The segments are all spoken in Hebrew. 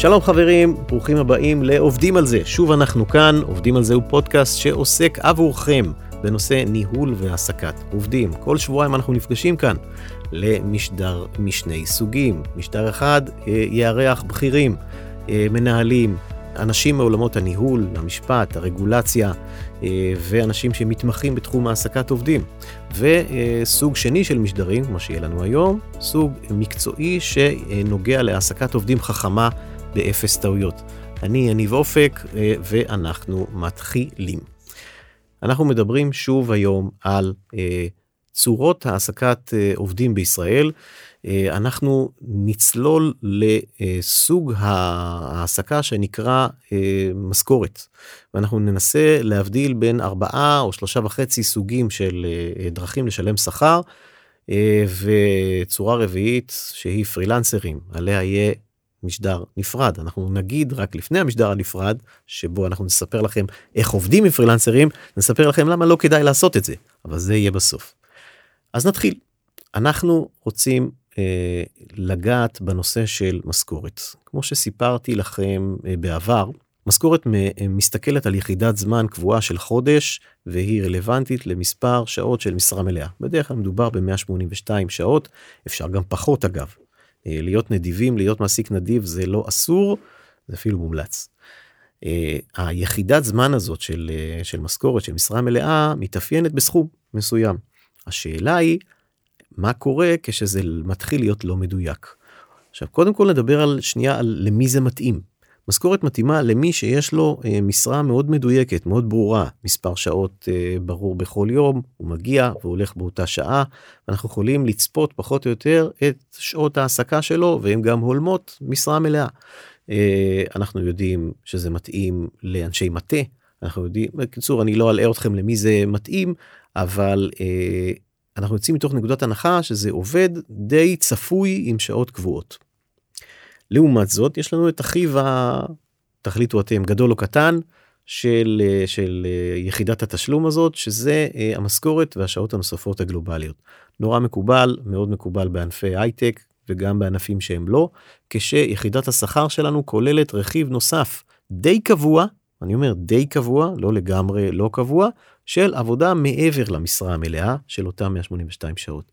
שלום חברים, ברוכים הבאים לעובדים על זה. שוב אנחנו כאן, עובדים על זה הוא פודקאסט שעוסק עבורכם בנושא ניהול והעסקת עובדים. כל שבועיים אנחנו נפגשים כאן למשדר משני סוגים. משדר אחד אה, יארח בכירים, אה, מנהלים, אנשים מעולמות הניהול, המשפט, הרגולציה, אה, ואנשים שמתמחים בתחום העסקת עובדים. וסוג שני של משדרים, כמו שיהיה לנו היום, סוג מקצועי שנוגע להעסקת עובדים חכמה באפס טעויות. אני יניב אופק, אה, ואנחנו מתחילים. אנחנו מדברים שוב היום על אה, צורות העסקת עובדים בישראל. אה, אנחנו נצלול לסוג העסקה שנקרא אה, משכורת ואנחנו ננסה להבדיל בין ארבעה או שלושה וחצי סוגים של אה, דרכים לשלם שכר וצורה רביעית שהיא פרילנסרים עליה יהיה משדר נפרד אנחנו נגיד רק לפני המשדר הנפרד שבו אנחנו נספר לכם איך עובדים עם פרילנסרים נספר לכם למה לא כדאי לעשות את זה אבל זה יהיה בסוף. אז נתחיל. אנחנו רוצים אה, לגעת בנושא של משכורת. כמו שסיפרתי לכם אה, בעבר, משכורת אה, מסתכלת על יחידת זמן קבועה של חודש והיא רלוונטית למספר שעות של משרה מלאה. בדרך כלל מדובר ב-182 שעות, אפשר גם פחות אגב. להיות נדיבים, להיות מעסיק נדיב זה לא אסור, זה אפילו מומלץ. היחידת זמן הזאת של, של משכורת, של משרה מלאה, מתאפיינת בסכום מסוים. השאלה היא, מה קורה כשזה מתחיל להיות לא מדויק. עכשיו קודם כל נדבר על שנייה על למי זה מתאים. משכורת מתאימה למי שיש לו אה, משרה מאוד מדויקת מאוד ברורה מספר שעות אה, ברור בכל יום הוא מגיע והולך באותה שעה אנחנו יכולים לצפות פחות או יותר את שעות ההעסקה שלו והן גם הולמות משרה מלאה. אה, אנחנו יודעים שזה מתאים לאנשי מטה אנחנו יודעים בקיצור אני לא אלאה אתכם למי זה מתאים אבל אנחנו יוצאים מתוך נקודת הנחה שזה עובד די צפוי עם שעות קבועות. לעומת זאת יש לנו את אחיו התחליטו אתם גדול או קטן של של יחידת התשלום הזאת שזה אה, המשכורת והשעות הנוספות הגלובליות. נורא מקובל מאוד מקובל בענפי הייטק וגם בענפים שהם לא כשיחידת השכר שלנו כוללת רכיב נוסף די קבוע אני אומר די קבוע לא לגמרי לא קבוע של עבודה מעבר למשרה המלאה של אותם 182 שעות.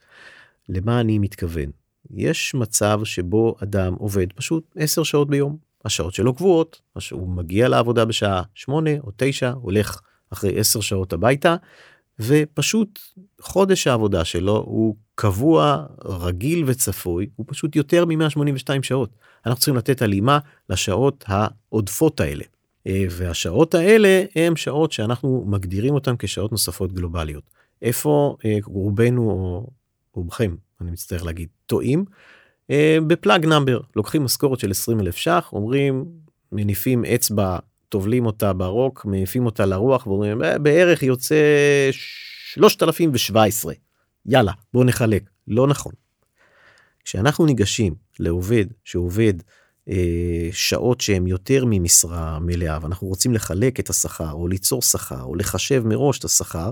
למה אני מתכוון? יש מצב שבו אדם עובד פשוט 10 שעות ביום. השעות שלו קבועות, הוא מגיע לעבודה בשעה 8 או 9, הולך אחרי 10 שעות הביתה, ופשוט חודש העבודה שלו הוא קבוע, רגיל וצפוי, הוא פשוט יותר מ-182 שעות. אנחנו צריכים לתת הלימה לשעות העודפות האלה. אה, והשעות האלה הם שעות שאנחנו מגדירים אותן כשעות נוספות גלובליות. איפה אה, רובנו או רובכם, אני מצטער להגיד, טועים? אה, בפלאג נאמבר, לוקחים משכורת של 20 אלף ש"ח, אומרים, מניפים אצבע, טובלים אותה ברוק, מניפים אותה לרוח ואומרים, בערך יוצא 3,017. יאללה, בוא נחלק. לא נכון. כשאנחנו ניגשים לעובד שעובד אה, שעות שהן יותר ממשרה מלאה ואנחנו רוצים לחלק את השכר או ליצור שכר או לחשב מראש את השכר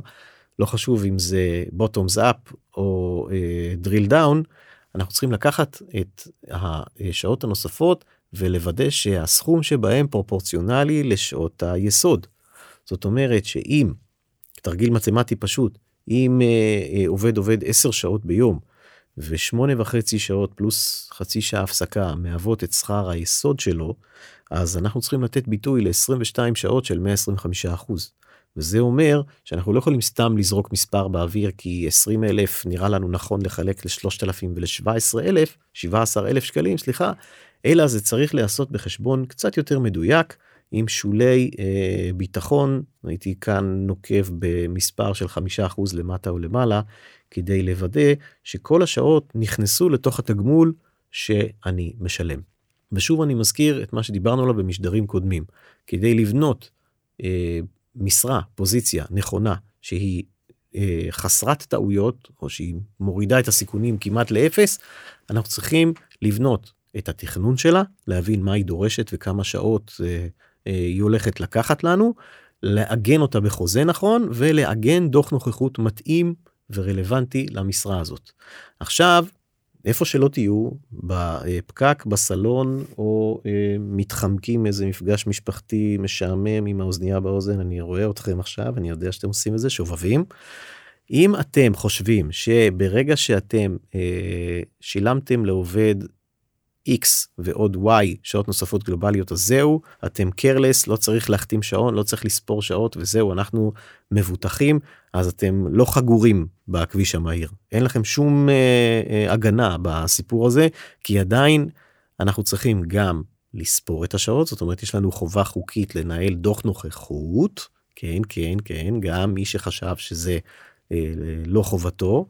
לא חשוב אם זה bottoms up או uh, drill down אנחנו צריכים לקחת את השעות הנוספות ולוודא שהסכום שבהם פרופורציונלי לשעות היסוד. זאת אומרת שאם תרגיל מתמטי פשוט אם uh, uh, עובד עובד 10 שעות ביום ושמונה וחצי שעות פלוס חצי שעה הפסקה מהוות את שכר היסוד שלו, אז אנחנו צריכים לתת ביטוי ל-22 שעות של 125 אחוז. וזה אומר שאנחנו לא יכולים סתם לזרוק מספר באוויר כי 20 אלף נראה לנו נכון לחלק ל-3,000 ול-17 אלף, 17 אלף שקלים, סליחה, אלא זה צריך להיעשות בחשבון קצת יותר מדויק עם שולי אה, ביטחון, הייתי כאן נוקב במספר של 5% למטה או למעלה, כדי לוודא שכל השעות נכנסו לתוך התגמול שאני משלם. ושוב אני מזכיר את מה שדיברנו עליו במשדרים קודמים. כדי לבנות אה, משרה, פוזיציה נכונה, שהיא אה, חסרת טעויות, או שהיא מורידה את הסיכונים כמעט לאפס, אנחנו צריכים לבנות את התכנון שלה, להבין מה היא דורשת וכמה שעות אה, אה, היא הולכת לקחת לנו, לעגן אותה בחוזה נכון, ולעגן דוח נוכחות מתאים ורלוונטי למשרה הזאת. עכשיו, איפה שלא תהיו, בפקק, בסלון, או אה, מתחמקים איזה מפגש משפחתי משעמם עם האוזנייה באוזן, אני רואה אתכם עכשיו, אני יודע שאתם עושים את זה, שובבים. אם אתם חושבים שברגע שאתם אה, שילמתם לעובד x ועוד y שעות נוספות גלובליות אז זהו אתם קרלס לא צריך להחתים שעון לא צריך לספור שעות וזהו אנחנו מבוטחים אז אתם לא חגורים בכביש המהיר. אין לכם שום אה, אה, הגנה בסיפור הזה כי עדיין אנחנו צריכים גם לספור את השעות זאת אומרת יש לנו חובה חוקית לנהל דוח נוכחות כן כן כן גם מי שחשב שזה אה, לא חובתו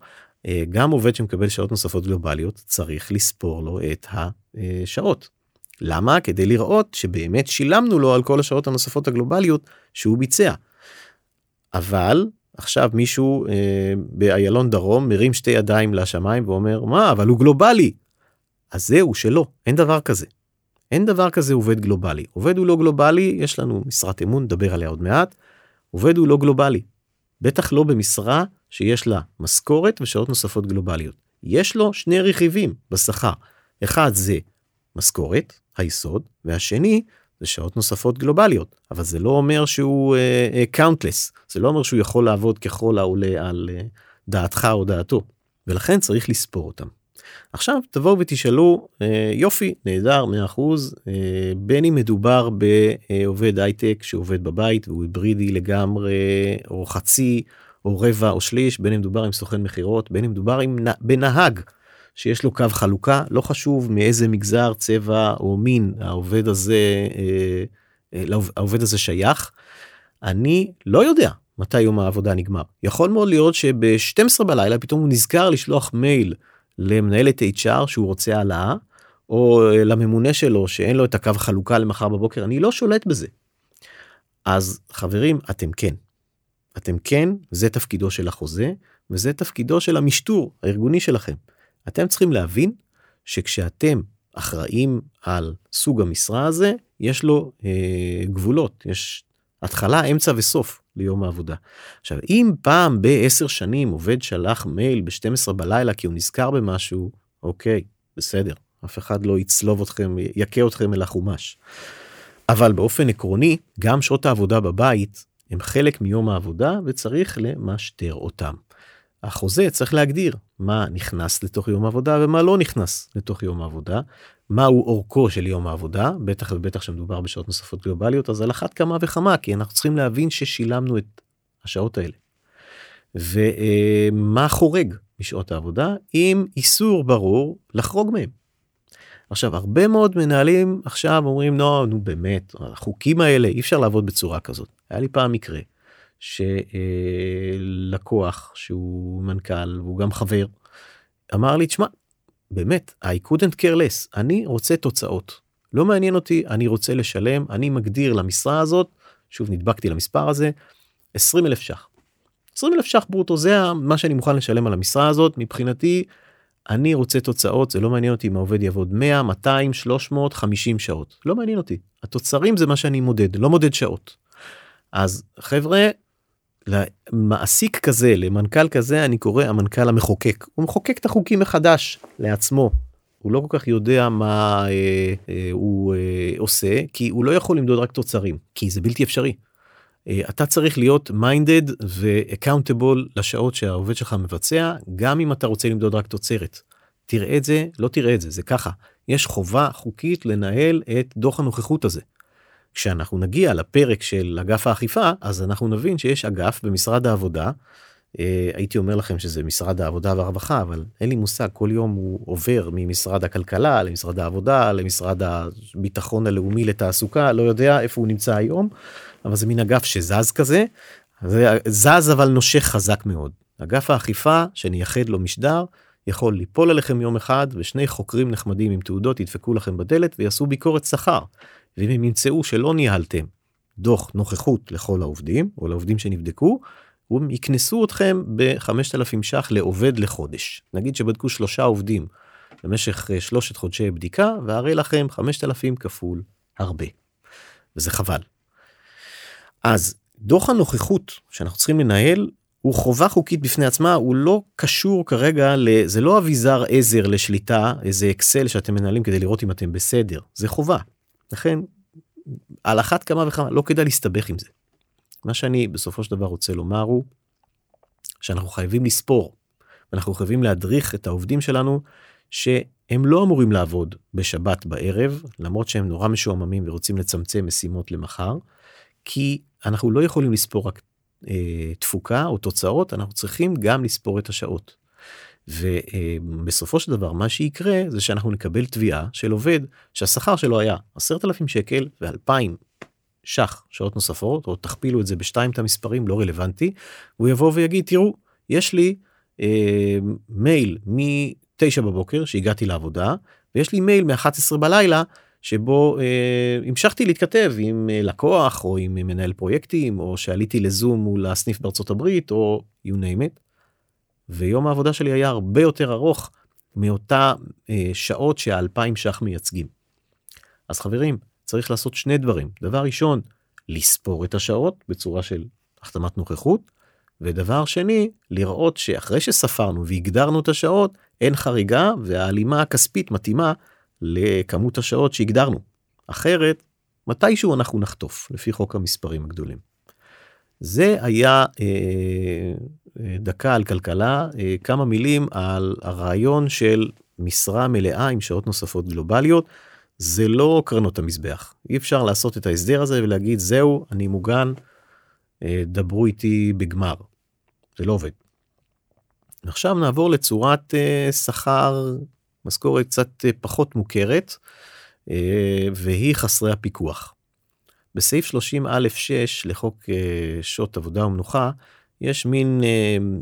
גם עובד שמקבל שעות נוספות גלובליות צריך לספור לו את השעות. למה? כדי לראות שבאמת שילמנו לו על כל השעות הנוספות הגלובליות שהוא ביצע. אבל עכשיו מישהו אה, באיילון דרום מרים שתי ידיים לשמיים ואומר מה אבל הוא גלובלי. אז זהו שלא אין דבר כזה. אין דבר כזה עובד גלובלי עובד הוא לא גלובלי יש לנו משרת אמון נדבר עליה עוד מעט. עובד הוא לא גלובלי. בטח לא במשרה שיש לה משכורת ושעות נוספות גלובליות. יש לו שני רכיבים בשכר. אחד זה משכורת, היסוד, והשני זה שעות נוספות גלובליות. אבל זה לא אומר שהוא uh, uh, זה לא אומר שהוא יכול לעבוד ככל העולה על uh, דעתך או דעתו. ולכן צריך לספור אותם. עכשיו תבואו ותשאלו אה, יופי נהדר 100% אה, בין אם מדובר בעובד הייטק שעובד בבית והוא היברידי לגמרי או חצי או רבע או שליש בין אם מדובר עם סוכן מכירות בין אם מדובר עם בנהג שיש לו קו חלוקה לא חשוב מאיזה מגזר צבע או מין העובד הזה אה, אה, העובד הזה שייך. אני לא יודע מתי יום העבודה נגמר יכול מאוד להיות שב-12 בלילה פתאום הוא נזכר לשלוח מייל למנהלת HR שהוא רוצה העלאה או אה, לממונה שלו שאין לו את הקו חלוקה למחר בבוקר אני לא שולט בזה. אז חברים אתם כן אתם כן, זה תפקידו של החוזה, וזה תפקידו של המשטור הארגוני שלכם. אתם צריכים להבין שכשאתם אחראים על סוג המשרה הזה, יש לו אה, גבולות, יש התחלה, אמצע וסוף ליום העבודה. עכשיו, אם פעם בעשר שנים עובד שלח מייל ב-12 בלילה כי הוא נזכר במשהו, אוקיי, בסדר, אף אחד לא יצלוב אתכם, יכה אתכם אל החומש. אבל באופן עקרוני, גם שעות העבודה בבית הם חלק מיום העבודה וצריך למשטר אותם. החוזה צריך להגדיר מה נכנס לתוך יום העבודה ומה לא נכנס לתוך יום העבודה, מהו אורכו של יום העבודה, בטח ובטח שמדובר בשעות נוספות גלובליות, אז על אחת כמה וכמה, כי אנחנו צריכים להבין ששילמנו את השעות האלה. ומה חורג משעות העבודה עם איסור ברור לחרוג מהם. עכשיו הרבה מאוד מנהלים עכשיו אומרים נו נו באמת החוקים האלה אי אפשר לעבוד בצורה כזאת היה לי פעם מקרה שלקוח שהוא מנכ"ל והוא גם חבר אמר לי תשמע באמת I couldn't care less אני רוצה תוצאות לא מעניין אותי אני רוצה לשלם אני מגדיר למשרה הזאת שוב נדבקתי למספר הזה 20 אלף ש"ח. 20 אלף ש"ח ברוטו זה מה שאני מוכן לשלם על המשרה הזאת מבחינתי אני רוצה תוצאות זה לא מעניין אותי אם העובד יעבוד 100 200 300 50 שעות לא מעניין אותי התוצרים זה מה שאני מודד לא מודד שעות. אז חבר'ה למעסיק כזה למנכ"ל כזה אני קורא המנכ"ל המחוקק הוא מחוקק את החוקים מחדש לעצמו. הוא לא כל כך יודע מה אה, אה, הוא אה, עושה כי הוא לא יכול למדוד רק תוצרים כי זה בלתי אפשרי. אה, אתה צריך להיות minded ו accountable לשעות שהעובד שלך מבצע גם אם אתה רוצה למדוד רק תוצרת. תראה את זה לא תראה את זה זה ככה יש חובה חוקית לנהל את דוח הנוכחות הזה. כשאנחנו נגיע לפרק של אגף האכיפה אז אנחנו נבין שיש אגף במשרד העבודה. אה, הייתי אומר לכם שזה משרד העבודה והרווחה אבל אין לי מושג כל יום הוא עובר ממשרד הכלכלה למשרד העבודה למשרד הביטחון הלאומי לתעסוקה לא יודע איפה הוא נמצא היום אבל זה מין אגף שזז כזה, זה זז אבל נושך חזק מאוד. אגף האכיפה שנייחד לו משדר יכול ליפול עליכם יום אחד ושני חוקרים נחמדים עם תעודות ידפקו לכם בדלת ויעשו ביקורת שכר. ואם הם ימצאו שלא ניהלתם דוח נוכחות לכל העובדים או לעובדים שנבדקו, יקנסו אתכם ב-5,000 ש"ח לעובד לחודש. נגיד שבדקו שלושה עובדים במשך אה, שלושת חודשי בדיקה והרי לכם 5,000 כפול הרבה. וזה חבל. אז דוח הנוכחות שאנחנו צריכים לנהל הוא חובה חוקית בפני עצמה, הוא לא קשור כרגע, ל... זה לא אביזר עזר לשליטה, איזה אקסל שאתם מנהלים כדי לראות אם אתם בסדר, זה חובה. לכן, על אחת כמה וכמה, לא כדאי להסתבך עם זה. מה שאני בסופו של דבר רוצה לומר הוא, שאנחנו חייבים לספור, ואנחנו חייבים להדריך את העובדים שלנו, שהם לא אמורים לעבוד בשבת בערב, למרות שהם נורא משועממים ורוצים לצמצם משימות למחר, כי אנחנו לא יכולים לספור רק אה, תפוקה או תוצאות, אנחנו צריכים גם לספור את השעות. ובסופו של דבר מה שיקרה זה שאנחנו נקבל תביעה של עובד שהשכר שלו היה 10,000 שקל ו-2,000 ש"ח שעות נוספות או תכפילו את זה בשתיים את המספרים לא רלוונטי הוא יבוא ויגיד תראו יש לי אה, מייל מ-9 בבוקר שהגעתי לעבודה ויש לי מייל מ-11 בלילה שבו אה, המשכתי להתכתב עם אה, לקוח או עם מנהל פרויקטים או שעליתי לזום מול הסניף בארצות הברית או you name it. ויום העבודה שלי היה הרבה יותר ארוך מאותה אה, שעות שהאלפיים ש"ח מייצגים. אז חברים צריך לעשות שני דברים דבר ראשון לספור את השעות בצורה של החתמת נוכחות ודבר שני לראות שאחרי שספרנו והגדרנו את השעות אין חריגה וההלימה הכספית מתאימה לכמות השעות שהגדרנו. אחרת, מתישהו אנחנו נחטוף, לפי חוק המספרים הגדולים. זה היה אה, אה, דקה על כלכלה, אה, כמה מילים על הרעיון של משרה מלאה עם שעות נוספות גלובליות. זה לא קרנות המזבח, אי אפשר לעשות את ההסדר הזה ולהגיד זהו, אני מוגן, אה, דברו איתי בגמר. זה לא עובד. עכשיו נעבור לצורת אה, שכר משכורת קצת אה, פחות מוכרת והיא חסרי הפיקוח. בסעיף 30 א 6 לחוק שעות עבודה ומנוחה יש מין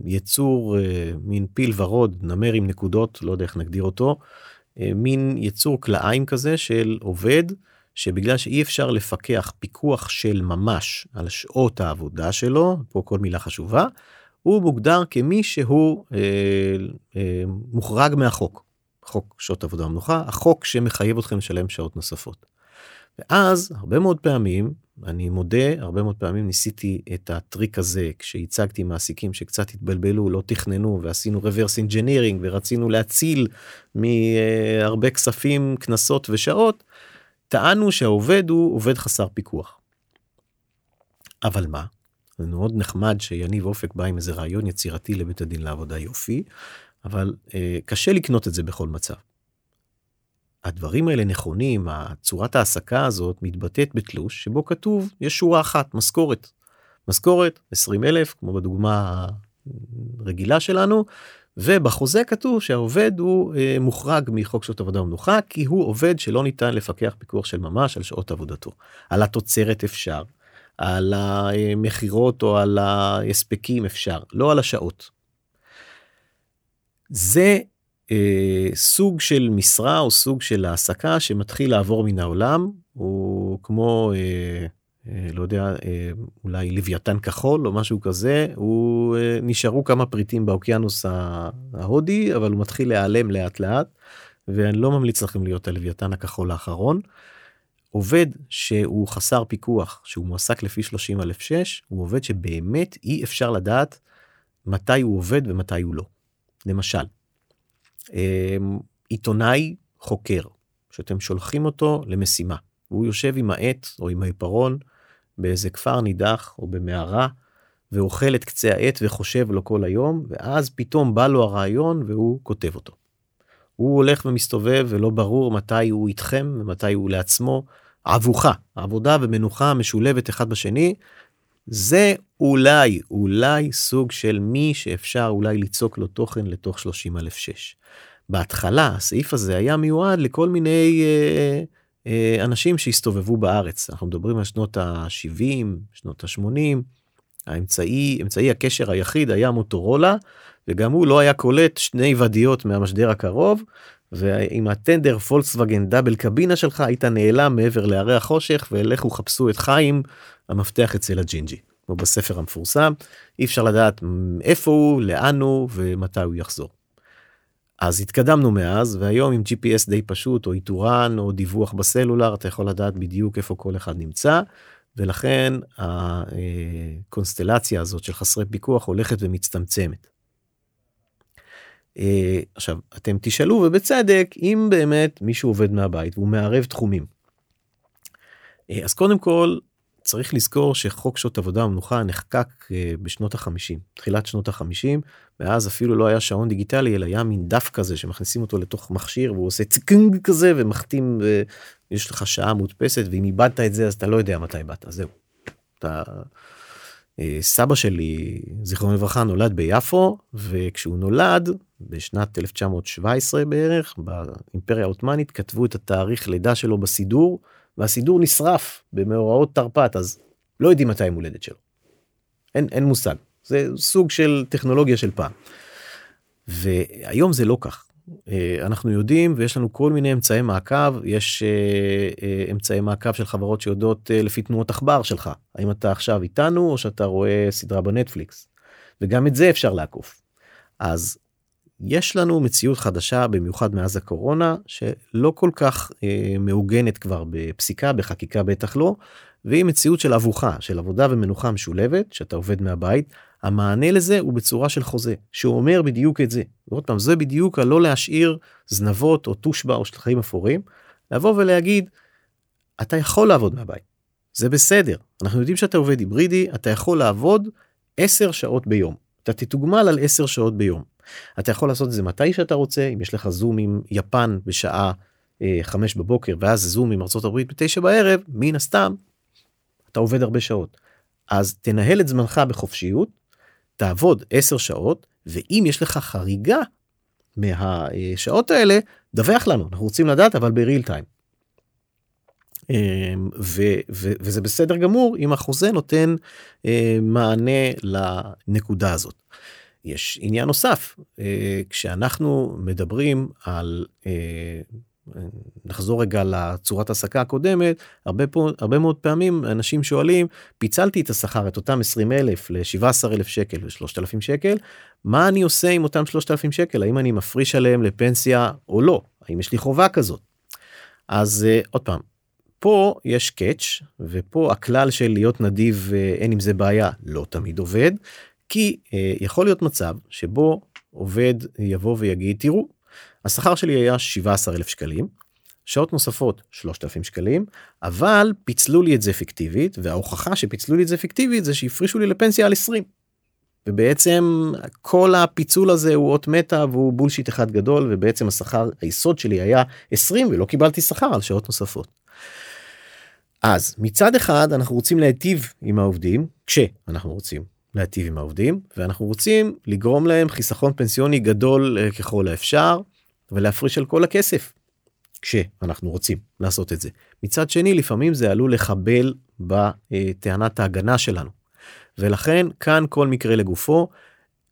יצור מין פיל ורוד נמר עם נקודות לא יודע איך נגדיר אותו מין יצור כלאיים כזה של עובד שבגלל שאי אפשר לפקח פיקוח של ממש על שעות העבודה שלו פה כל מילה חשובה הוא מוגדר כמי שהוא אה, אה, מוחרג מהחוק. חוק שעות עבודה ומנוחה, החוק שמחייב אתכם לשלם שעות נוספות. ואז הרבה מאוד פעמים, אני מודה, הרבה מאוד פעמים ניסיתי את הטריק הזה כשהצגתי מעסיקים שקצת התבלבלו, לא תכננו ועשינו reverse engineering ורצינו להציל מהרבה כספים, קנסות ושעות, טענו שהעובד הוא עובד חסר פיקוח. אבל מה? זה מאוד נחמד שיניב אופק בא עם איזה רעיון יצירתי לבית הדין לעבודה יופי, אבל אה, קשה לקנות את זה בכל מצב. הדברים האלה נכונים, הצורת ההעסקה הזאת מתבטאת בתלוש שבו כתוב יש שורה אחת משכורת. משכורת 20 אלף כמו בדוגמה הרגילה שלנו ובחוזה כתוב שהעובד הוא אה, מוחרג מחוק שעות עבודה ומנוחה כי הוא עובד שלא ניתן לפקח פיקוח של ממש על שעות עבודתו. על התוצרת אפשר, על המכירות או על ההספקים אפשר, לא על השעות. זה סוג של משרה או סוג של העסקה שמתחיל לעבור מן העולם הוא כמו אה, אה, לא יודע אה, אולי לוויתן כחול או משהו כזה הוא אה, נשארו כמה פריטים באוקיינוס ההודי אבל הוא מתחיל להיעלם לאט לאט ואני לא ממליץ לכם להיות הלוויתן הכחול האחרון. עובד שהוא חסר פיקוח שהוא מועסק לפי 30 אלף 6 הוא עובד שבאמת אי אפשר לדעת מתי הוא עובד ומתי הוא לא. למשל, עיתונאי חוקר, שאתם שולחים אותו למשימה, והוא יושב עם העט או עם העיפרון באיזה כפר נידח או במערה, ואוכל את קצה העט וחושב לו כל היום, ואז פתאום בא לו הרעיון והוא כותב אותו. הוא הולך ומסתובב ולא ברור מתי הוא איתכם ומתי הוא לעצמו. עבוכה, עבודה ומנוחה משולבת אחד בשני, זה אולי, אולי סוג של מי שאפשר אולי ליצוק לו תוכן לתוך 30 אלף 6. בהתחלה הסעיף הזה היה מיועד לכל מיני אה, אה, אנשים שהסתובבו בארץ. אנחנו מדברים על שנות ה-70, שנות ה-80. האמצעי, אמצעי הקשר היחיד היה מוטורולה, וגם הוא לא היה קולט שני ודיות מהמשדר הקרוב, ועם הטנדר פולקסווגן דאבל קבינה שלך היית נעלם מעבר להרי החושך ולכו חפשו את חיים המפתח אצל הג'ינג'י. כמו בספר המפורסם אי אפשר לדעת איפה הוא לאן הוא ומתי הוא יחזור. אז התקדמנו מאז והיום עם gps די פשוט או איתורן או דיווח בסלולר אתה יכול לדעת בדיוק איפה כל אחד נמצא ולכן הקונסטלציה הזאת של חסרי פיקוח הולכת ומצטמצמת. אה, עכשיו אתם תשאלו ובצדק אם באמת מישהו עובד מהבית והוא מערב תחומים. אה, אז קודם כל צריך לזכור שחוק שעות עבודה ומנוחה נחקק אה, בשנות החמישים תחילת שנות החמישים ואז אפילו לא היה שעון דיגיטלי אלא היה מין דף כזה שמכניסים אותו לתוך מכשיר והוא עושה צקינג כזה ומחתים ויש לך שעה מודפסת ואם איבדת את זה אז אתה לא יודע מתי איבדת זהו. אתה סבא שלי זיכרונו לברכה נולד ביפו וכשהוא נולד בשנת 1917 בערך באימפריה העות'מאנית כתבו את התאריך לידה שלו בסידור והסידור נשרף במאורעות תרפ"ט אז לא יודעים מתי יום הולדת שלו. אין, אין מושג זה סוג של טכנולוגיה של פעם. והיום זה לא כך אה, אנחנו יודעים ויש לנו כל מיני אמצעי מעקב יש אה, אה, אמצעי מעקב של חברות שיודעות לפי תנועות עכבר שלך האם אתה עכשיו איתנו או שאתה רואה סדרה בנטפליקס וגם את זה אפשר לעקוף. אז יש לנו מציאות חדשה במיוחד מאז הקורונה שלא כל כך אה, מעוגנת כבר בפסיקה בחקיקה בטח לא והיא מציאות של אבוכה של עבודה ומנוחה משולבת שאתה עובד מהבית המענה לזה הוא בצורה של חוזה שהוא אומר בדיוק את זה. ועוד פעם זה בדיוק הלא להשאיר זנבות או תושבע או שטחים אפורים לבוא ולהגיד אתה יכול לעבוד מהבית זה בסדר אנחנו יודעים שאתה עובד היברידי אתה יכול לעבוד 10 שעות ביום אתה תתוגמל על 10 שעות ביום. אתה יכול לעשות את זה מתי שאתה רוצה אם יש לך זום עם יפן בשעה אה, 5 בבוקר ואז זום עם ארצות הברית בתשע בערב מן הסתם אתה עובד הרבה שעות. אז תנהל את זמנך בחופשיות תעבוד 10 שעות ואם יש לך חריגה מהשעות האלה דווח לנו אנחנו רוצים לדעת אבל בריל טיים. אמ, וזה בסדר גמור אם החוזה נותן אה, מענה לנקודה הזאת. יש עניין נוסף אה, כשאנחנו מדברים על אה, נחזור רגע לצורת העסקה הקודמת הרבה פה הרבה מאוד פעמים אנשים שואלים פיצלתי את השכר את אותם 20 אלף ל-17 אלף שקל ו-3,000 שקל מה אני עושה עם אותם 3,000 שקל? האם אני מפריש עליהם לפנסיה או לא? האם יש לי חובה כזאת. אז uh, עוד פעם פה יש קאץ' ופה הכלל של להיות נדיב אין עם זה בעיה לא תמיד עובד כי uh, יכול להיות מצב שבו עובד יבוא ויגיד תראו השכר שלי היה 17 אלף שקלים שעות נוספות 3,000 שקלים אבל פיצלו לי את זה פיקטיבית וההוכחה שפיצלו לי את זה פיקטיבית זה שהפרישו לי לפנסיה על 20. ובעצם כל הפיצול הזה הוא אות מתה והוא בולשיט אחד גדול ובעצם השכר היסוד שלי היה 20 ולא קיבלתי שכר על שעות נוספות. אז מצד אחד אנחנו רוצים להיטיב עם העובדים כשאנחנו רוצים להיטיב עם העובדים ואנחנו רוצים לגרום להם חיסכון פנסיוני גדול אה, ככל האפשר ולהפריש על כל הכסף. כשאנחנו רוצים לעשות את זה. מצד שני לפעמים זה עלול לחבל בטענת ההגנה שלנו. ולכן כאן כל מקרה לגופו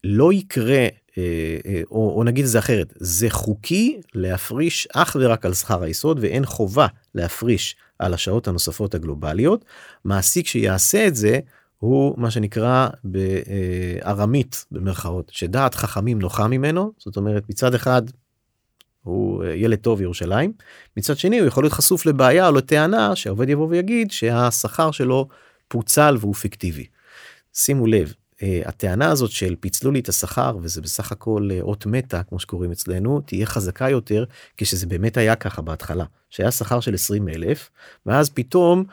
לא יקרה אה, אה, או, או נגיד את זה אחרת זה חוקי להפריש אך ורק על שכר היסוד ואין חובה להפריש על השעות הנוספות הגלובליות מעסיק שיעשה את זה הוא מה שנקרא בארמית במרכאות שדעת חכמים נוחה ממנו זאת אומרת מצד אחד הוא אה, ילד טוב ירושלים מצד שני הוא יכול להיות חשוף לבעיה או לטענה שהעובד יבוא ויגיד שהשכר שלו פוצל והוא פיקטיבי. שימו לב אה, הטענה הזאת של פיצלו לי את השכר וזה בסך הכל אה, אות מתה כמו שקוראים אצלנו תהיה חזקה יותר כשזה באמת היה ככה בהתחלה שהיה שכר של 20 אלף ואז פתאום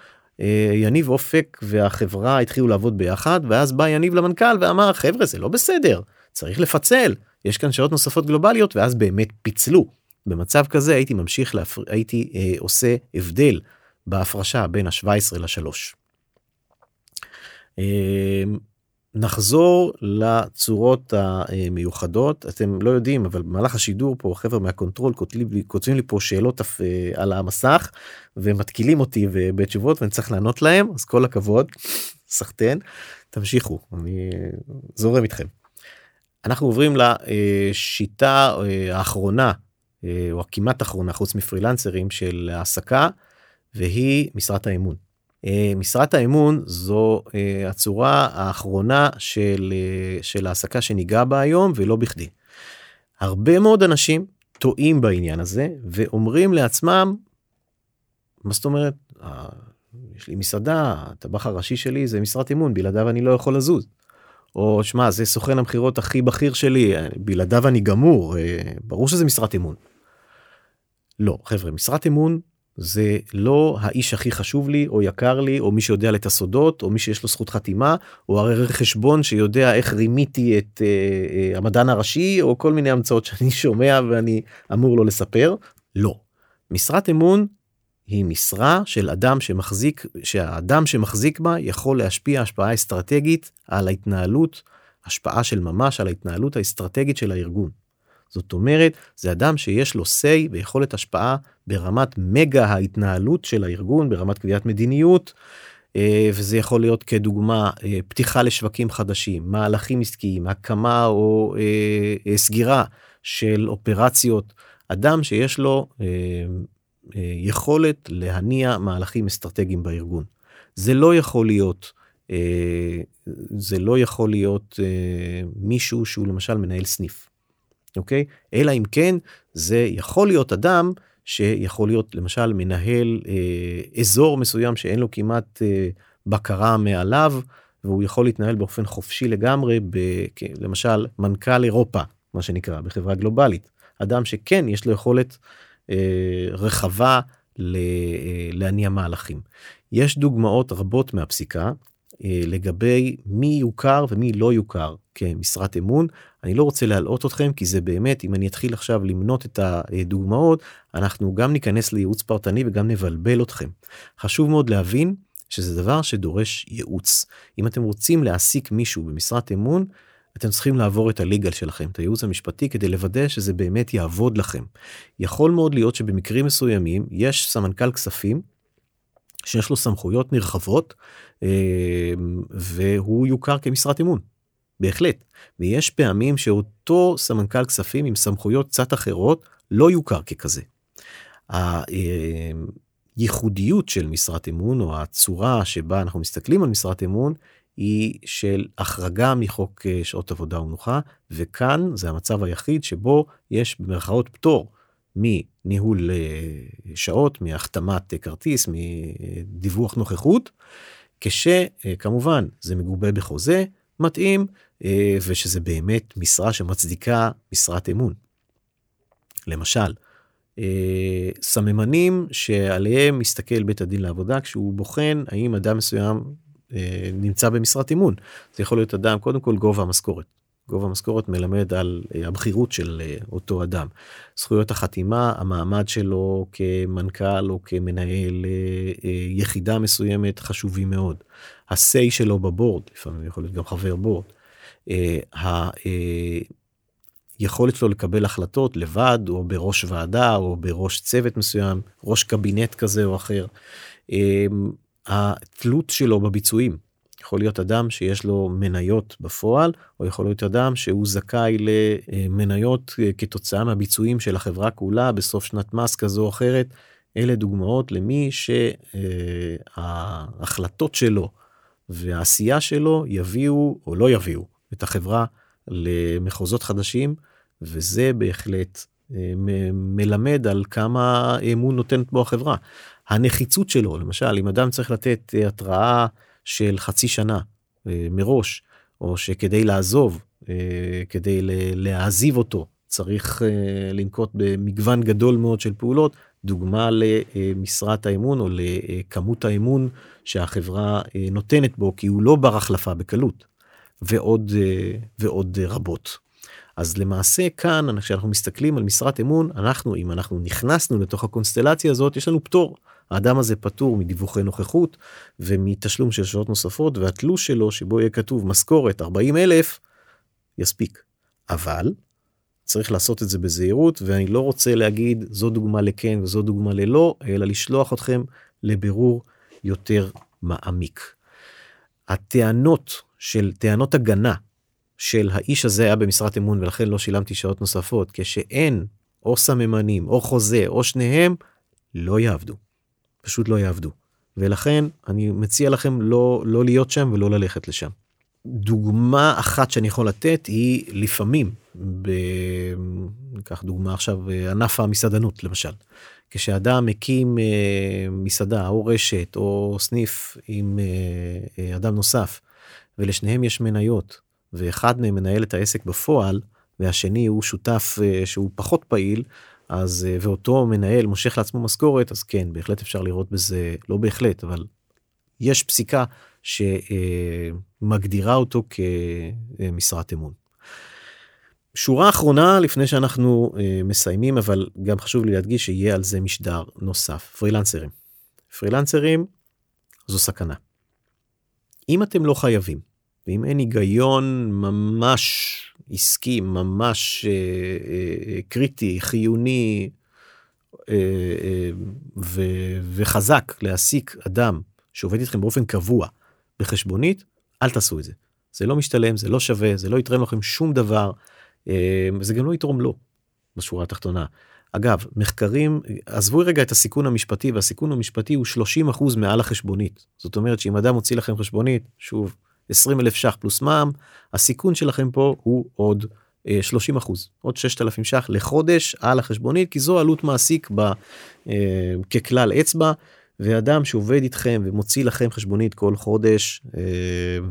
יניב אופק והחברה התחילו לעבוד ביחד ואז בא יניב למנכ"ל ואמר חבר'ה זה לא בסדר צריך לפצל יש כאן שעות נוספות גלובליות ואז באמת פיצלו במצב כזה הייתי ממשיך להפר... הייתי אה, עושה הבדל בהפרשה בין ה-17 ל-3. אה, נחזור לצורות המיוחדות אתם לא יודעים אבל במהלך השידור פה חבר'ה מה control כותבים לי, כותבים לי פה שאלות אה, על המסך ומתקילים אותי בתשובות ואני צריך לענות להם אז כל הכבוד סחטיין תמשיכו אני זורם איתכם. אנחנו עוברים לשיטה אה, האחרונה אה, או הכמעט אחרונה חוץ מפרילנסרים של העסקה והיא משרת האמון. אה, משרת האמון זו הצורה האחרונה של, של העסקה שניגע בה היום ולא בכדי. הרבה מאוד אנשים טועים בעניין הזה ואומרים לעצמם מה זאת אומרת יש לי מסעדה, הטבח הראשי שלי זה משרת אמון, בלעדיו אני לא יכול לזוז. או שמע, זה סוכן המכירות הכי בכיר שלי, בלעדיו אני גמור, אה, ברור שזה משרת אמון. לא, חבר'ה, משרת אמון זה לא האיש הכי חשוב לי או יקר לי או מי שיודע את הסודות או מי שיש לו זכות חתימה או הרי חשבון שיודע איך רימיתי את uh, uh, המדען הראשי או כל מיני המצאות שאני שומע ואני אמור לו לספר לא. משרת אמון היא משרה של אדם שמחזיק שהאדם שמחזיק בה יכול להשפיע השפעה אסטרטגית על ההתנהלות השפעה של ממש על ההתנהלות האסטרטגית של הארגון. זאת אומרת זה אדם שיש לו say ויכולת השפעה ברמת מגה ההתנהלות של הארגון ברמת קביעת מדיניות אה, וזה יכול להיות כדוגמה אה, פתיחה לשווקים חדשים מהלכים עסקיים הקמה או אה, סגירה של אופרציות אדם שיש לו יכולת להניע מהלכים אסטרטגיים בארגון. זה לא יכול להיות זה לא יכול להיות מישהו שהוא למשל מנהל סניף. אוקיי? אלא אם כן זה יכול להיות אדם שיכול להיות למשל מנהל אה, אזור מסוים שאין לו כמעט אה, בקרה מעליו והוא יכול להתנהל באופן חופשי לגמרי ב, למשל מנכ"ל אירופה מה שנקרא בחברה גלובלית אדם שכן יש לו יכולת אה, רחבה ל, אה, להניע מהלכים. יש דוגמאות רבות מהפסיקה לגבי מי יוכר ומי לא יוכר כמשרת אמון. אני לא רוצה להלאות אתכם כי זה באמת אם אני אתחיל עכשיו למנות את הדוגמאות אנחנו גם ניכנס לייעוץ פרטני וגם נבלבל אתכם. חשוב מאוד להבין שזה דבר שדורש ייעוץ. אם אתם רוצים להעסיק מישהו במשרת אמון אתם צריכים לעבור את הליגל שלכם, את הייעוץ המשפטי, כדי לוודא שזה באמת יעבוד לכם. יכול מאוד להיות שבמקרים מסוימים יש סמנכ"ל כספים שיש לו סמכויות נרחבות אה, והוא יוכר כמשרת אמון. בהחלט. ויש פעמים שאותו סמנכ"ל כספים עם סמכויות קצת אחרות לא יוכר ככזה. הייחודיות של משרת אמון או הצורה שבה אנחנו מסתכלים על משרת אמון היא של החרגה מחוק אה, שעות עבודה ומנוחה וכאן זה המצב היחיד שבו יש במרכאות פטור מניהול אה, שעות, מהחתמת כרטיס, מדיווח נוכחות, כשכמובן זה מגובה בחוזה מתאים אה, ושזה באמת משרה שמצדיקה משרת אמון. למשל, אה, סממנים שעליהם מסתכל בית הדין לעבודה כשהוא בוחן האם אדם מסוים נמצא במשרת אמון. זה יכול להיות אדם קודם כל גובה המשכורת. גובה המשכורת מלמד על אה, הבכירות של אה, אותו אדם. זכויות החתימה, המעמד שלו כמנכ"ל או כמנהל אה, יחידה מסוימת חשובים מאוד. ה-say שלו בבורד, לפעמים יכול להיות גם חבר בורד. היכולת שלו לקבל החלטות לבד או בראש ועדה או בראש צוות מסוים, ראש קבינט כזה או אחר. התלות שלו בביצועים. יכול להיות אדם שיש לו מניות בפועל, או יכול להיות אדם שהוא זכאי למניות אה, כתוצאה מהביצועים של החברה כולה בסוף שנת מס כזו או אחרת. אלה דוגמאות למי שההחלטות שלו והעשייה שלו יביאו או לא יביאו את החברה למחוזות חדשים, וזה בהחלט אה, מלמד על כמה אמון נותנת בו החברה. הנחיצות שלו, למשל, אם אדם צריך לתת אה, התראה של חצי שנה אה, מראש, או שכדי לעזוב, אה, כדי להעזיב אותו, צריך אה, לנקוט במגוון גדול מאוד של פעולות, דוגמה למשרת האמון או לכמות האמון שהחברה נותנת בו, כי הוא לא בר החלפה בקלות, ועוד, ועוד רבות. אז למעשה כאן כשאנחנו מסתכלים על משרת אמון אנחנו אם אנחנו נכנסנו לתוך הקונסטלציה הזאת יש לנו פטור האדם הזה פטור מדיווחי נוכחות ומתשלום של שעות נוספות והתלוש שלו שבו יהיה כתוב משכורת 40 אלף יספיק. אבל צריך לעשות את זה בזהירות ואני לא רוצה להגיד זו דוגמה לכן וזו דוגמה ללא אלא לשלוח אתכם לבירור יותר מעמיק. הטענות של טענות הגנה של האיש הזה היה במשרת אמון ולכן לא שילמתי שעות נוספות כשאין או סממנים או חוזה או שניהם לא יעבדו. פשוט לא יעבדו. ולכן אני מציע לכם לא לא להיות שם ולא ללכת לשם. דוגמה אחת שאני יכול לתת היא לפעמים, ב... ניקח דוגמה עכשיו, ענף המסעדנות למשל. כשאדם מקים אה, מסעדה או רשת או סניף עם אה, אה, אדם נוסף, ולשניהם יש מניות, ואחד מהם מנהל את העסק בפועל, והשני הוא שותף אה, שהוא פחות פעיל, אז אה, ואותו מנהל מושך לעצמו משכורת, אז כן, בהחלט אפשר לראות בזה, לא בהחלט, אבל יש פסיקה שמגדירה אותו כמשרת אמון. שורה אחרונה לפני שאנחנו אה, מסיימים אבל גם חשוב לי להדגיש שיהיה על זה משדר נוסף פרילנסרים. פרילנסרים זו סכנה. אם אתם לא חייבים ואם אין היגיון ממש עסקי ממש אה, אה, קריטי חיוני אה, אה, ו, וחזק להעסיק אדם שעובד איתכם באופן קבוע בחשבונית אל תעשו את זה. זה לא משתלם זה לא שווה זה לא יתרם לכם שום דבר. אמ, זה גם לא יתרום לו בשורה התחתונה. אגב מחקרים עזבו רגע את הסיכון המשפטי והסיכון המשפטי הוא 30 אחוז מעל החשבונית זאת אומרת שאם אדם מוציא לכם חשבונית שוב 20 אלף ש"ח פלוס מע"מ הסיכון שלכם פה הוא עוד 30 אה, אחוז עוד 6,000 ש"ח לחודש על החשבונית כי זו עלות מעסיק ב, אה, ככלל אצבע ואדם שעובד איתכם ומוציא לכם חשבונית כל חודש אה,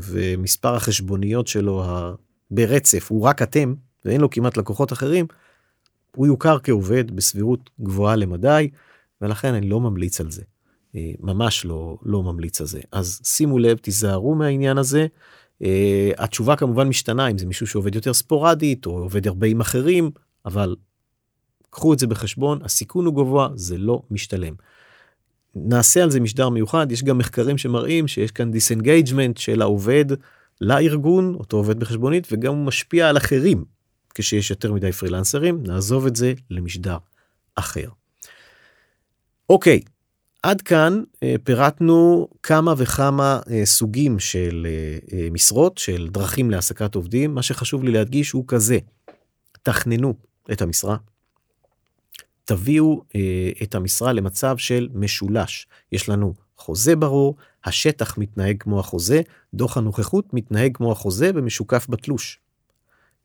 ומספר החשבוניות שלו ברצף הוא רק אתם ואין לו כמעט לקוחות אחרים, הוא יוכר כעובד בסבירות גבוהה למדי, ולכן אני לא ממליץ על זה. אה, ממש לא, לא ממליץ על זה. אז שימו לב, תיזהרו מהעניין הזה. Uh, התשובה כמובן משתנה אם זה מישהו שעובד יותר ספורדית או עובד הרבה עם אחרים, אבל קחו את זה בחשבון, הסיכון הוא גבוה, זה לא משתלם. נעשה על זה משדר מיוחד, יש גם מחקרים שמראים שיש כאן disengagement של העובד לארגון, אותו עובד בחשבונית, וגם הוא משפיע על אחרים. כשיש יותר מדי פרילנסרים, נעזוב את זה למשדר אחר. אוקיי, עד כאן אה, פירטנו כמה וכמה אה, סוגים של אה, משרות, של דרכים להעסקת עובדים. מה שחשוב לי להדגיש הוא כזה, תכננו את המשרה, תביאו את המשרה למצב של משולש. יש לנו חוזה ברור, השטח מתנהג כמו החוזה, דוח הנוכחות מתנהג כמו החוזה ומשוקף בתלוש.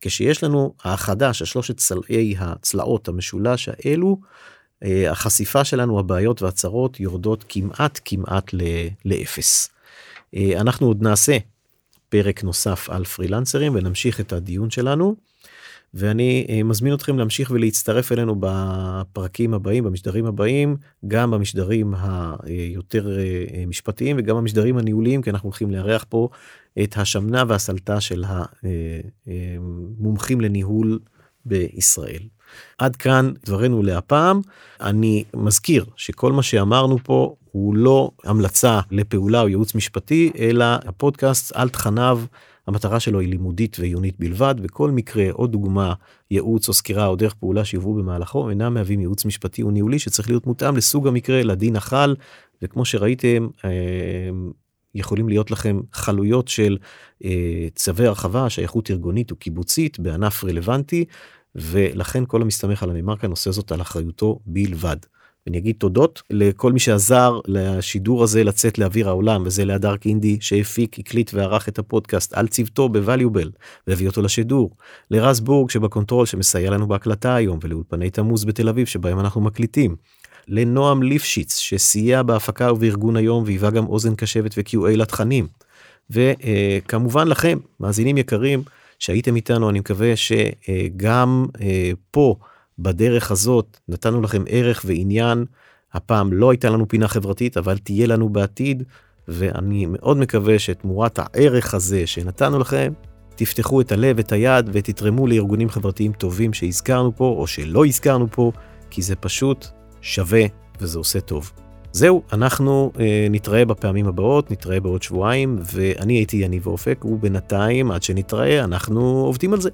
כשיש לנו האחדה של שלושת צלעי הצלעות המשולש האלו, החשיפה שלנו, הבעיות והצרות יורדות כמעט כמעט לאפס. אה, אנחנו עוד נעשה פרק נוסף על פרילנסרים ונמשיך את הדיון שלנו. ואני אה, מזמין אתכם להמשיך ולהצטרף אלינו בפרקים הבאים, במשדרים הבאים, גם במשדרים היותר משפטיים וגם במשדרים הניהוליים, כי אנחנו הולכים לארח פה את השמנה והסלטה של המומחים לניהול בישראל. עד כאן דברנו להפעם. אני מזכיר שכל מה שאמרנו פה הוא לא המלצה לפעולה או ייעוץ משפטי, אלא הפודקאסט על תכניו. המטרה שלו היא לימודית ועיונית בלבד, וכל מקרה או דוגמה, ייעוץ או סקירה או דרך פעולה שיובאו במהלכו אינם מהווים ייעוץ משפטי או ניהולי שצריך להיות מותאם לסוג המקרה, לדין החל, וכמו שראיתם, אה, יכולים להיות לכם חלויות של אה, צווי הרחבה, שייכות ארגונית או קיבוצית בענף רלוונטי, ולכן כל המסתמך על הנאמר כאן עושה זאת על אחריותו בלבד. אני אגיד תודות לכל מי שעזר לשידור הזה לצאת לאוויר העולם וזה להדר קינדי שהפיק הקליט וערך את הפודקאסט על צוותו בווליובל והביא אותו לשידור לרז בורג שבקונטרול שמסייע לנו בהקלטה היום ולאולפני תמוז בתל אביב שבהם אנחנו מקליטים לנועם ליפשיץ שסייע בהפקה ובארגון היום והיווה גם אוזן קשבת ו-QA לתכנים. וכמובן לכם מאזינים יקרים שהייתם איתנו אני מקווה שגם אה, פה בדרך הזאת נתנו לכם ערך ועניין. הפעם לא הייתה לנו פינה חברתית אבל תהיה לנו בעתיד ואני מאוד מקווה שתמורת הערך הזה שנתנו לכם תפתחו את הלב את היד ותתרמו לארגונים חברתיים טובים שהזכרנו פה או שלא הזכרנו פה כי זה פשוט שווה וזה עושה טוב. זהו, אנחנו אה, נתראה בפעמים הבאות, נתראה בעוד שבועיים, ואני הייתי יניב אופק, ובינתיים, עד שנתראה, אנחנו עובדים על זה.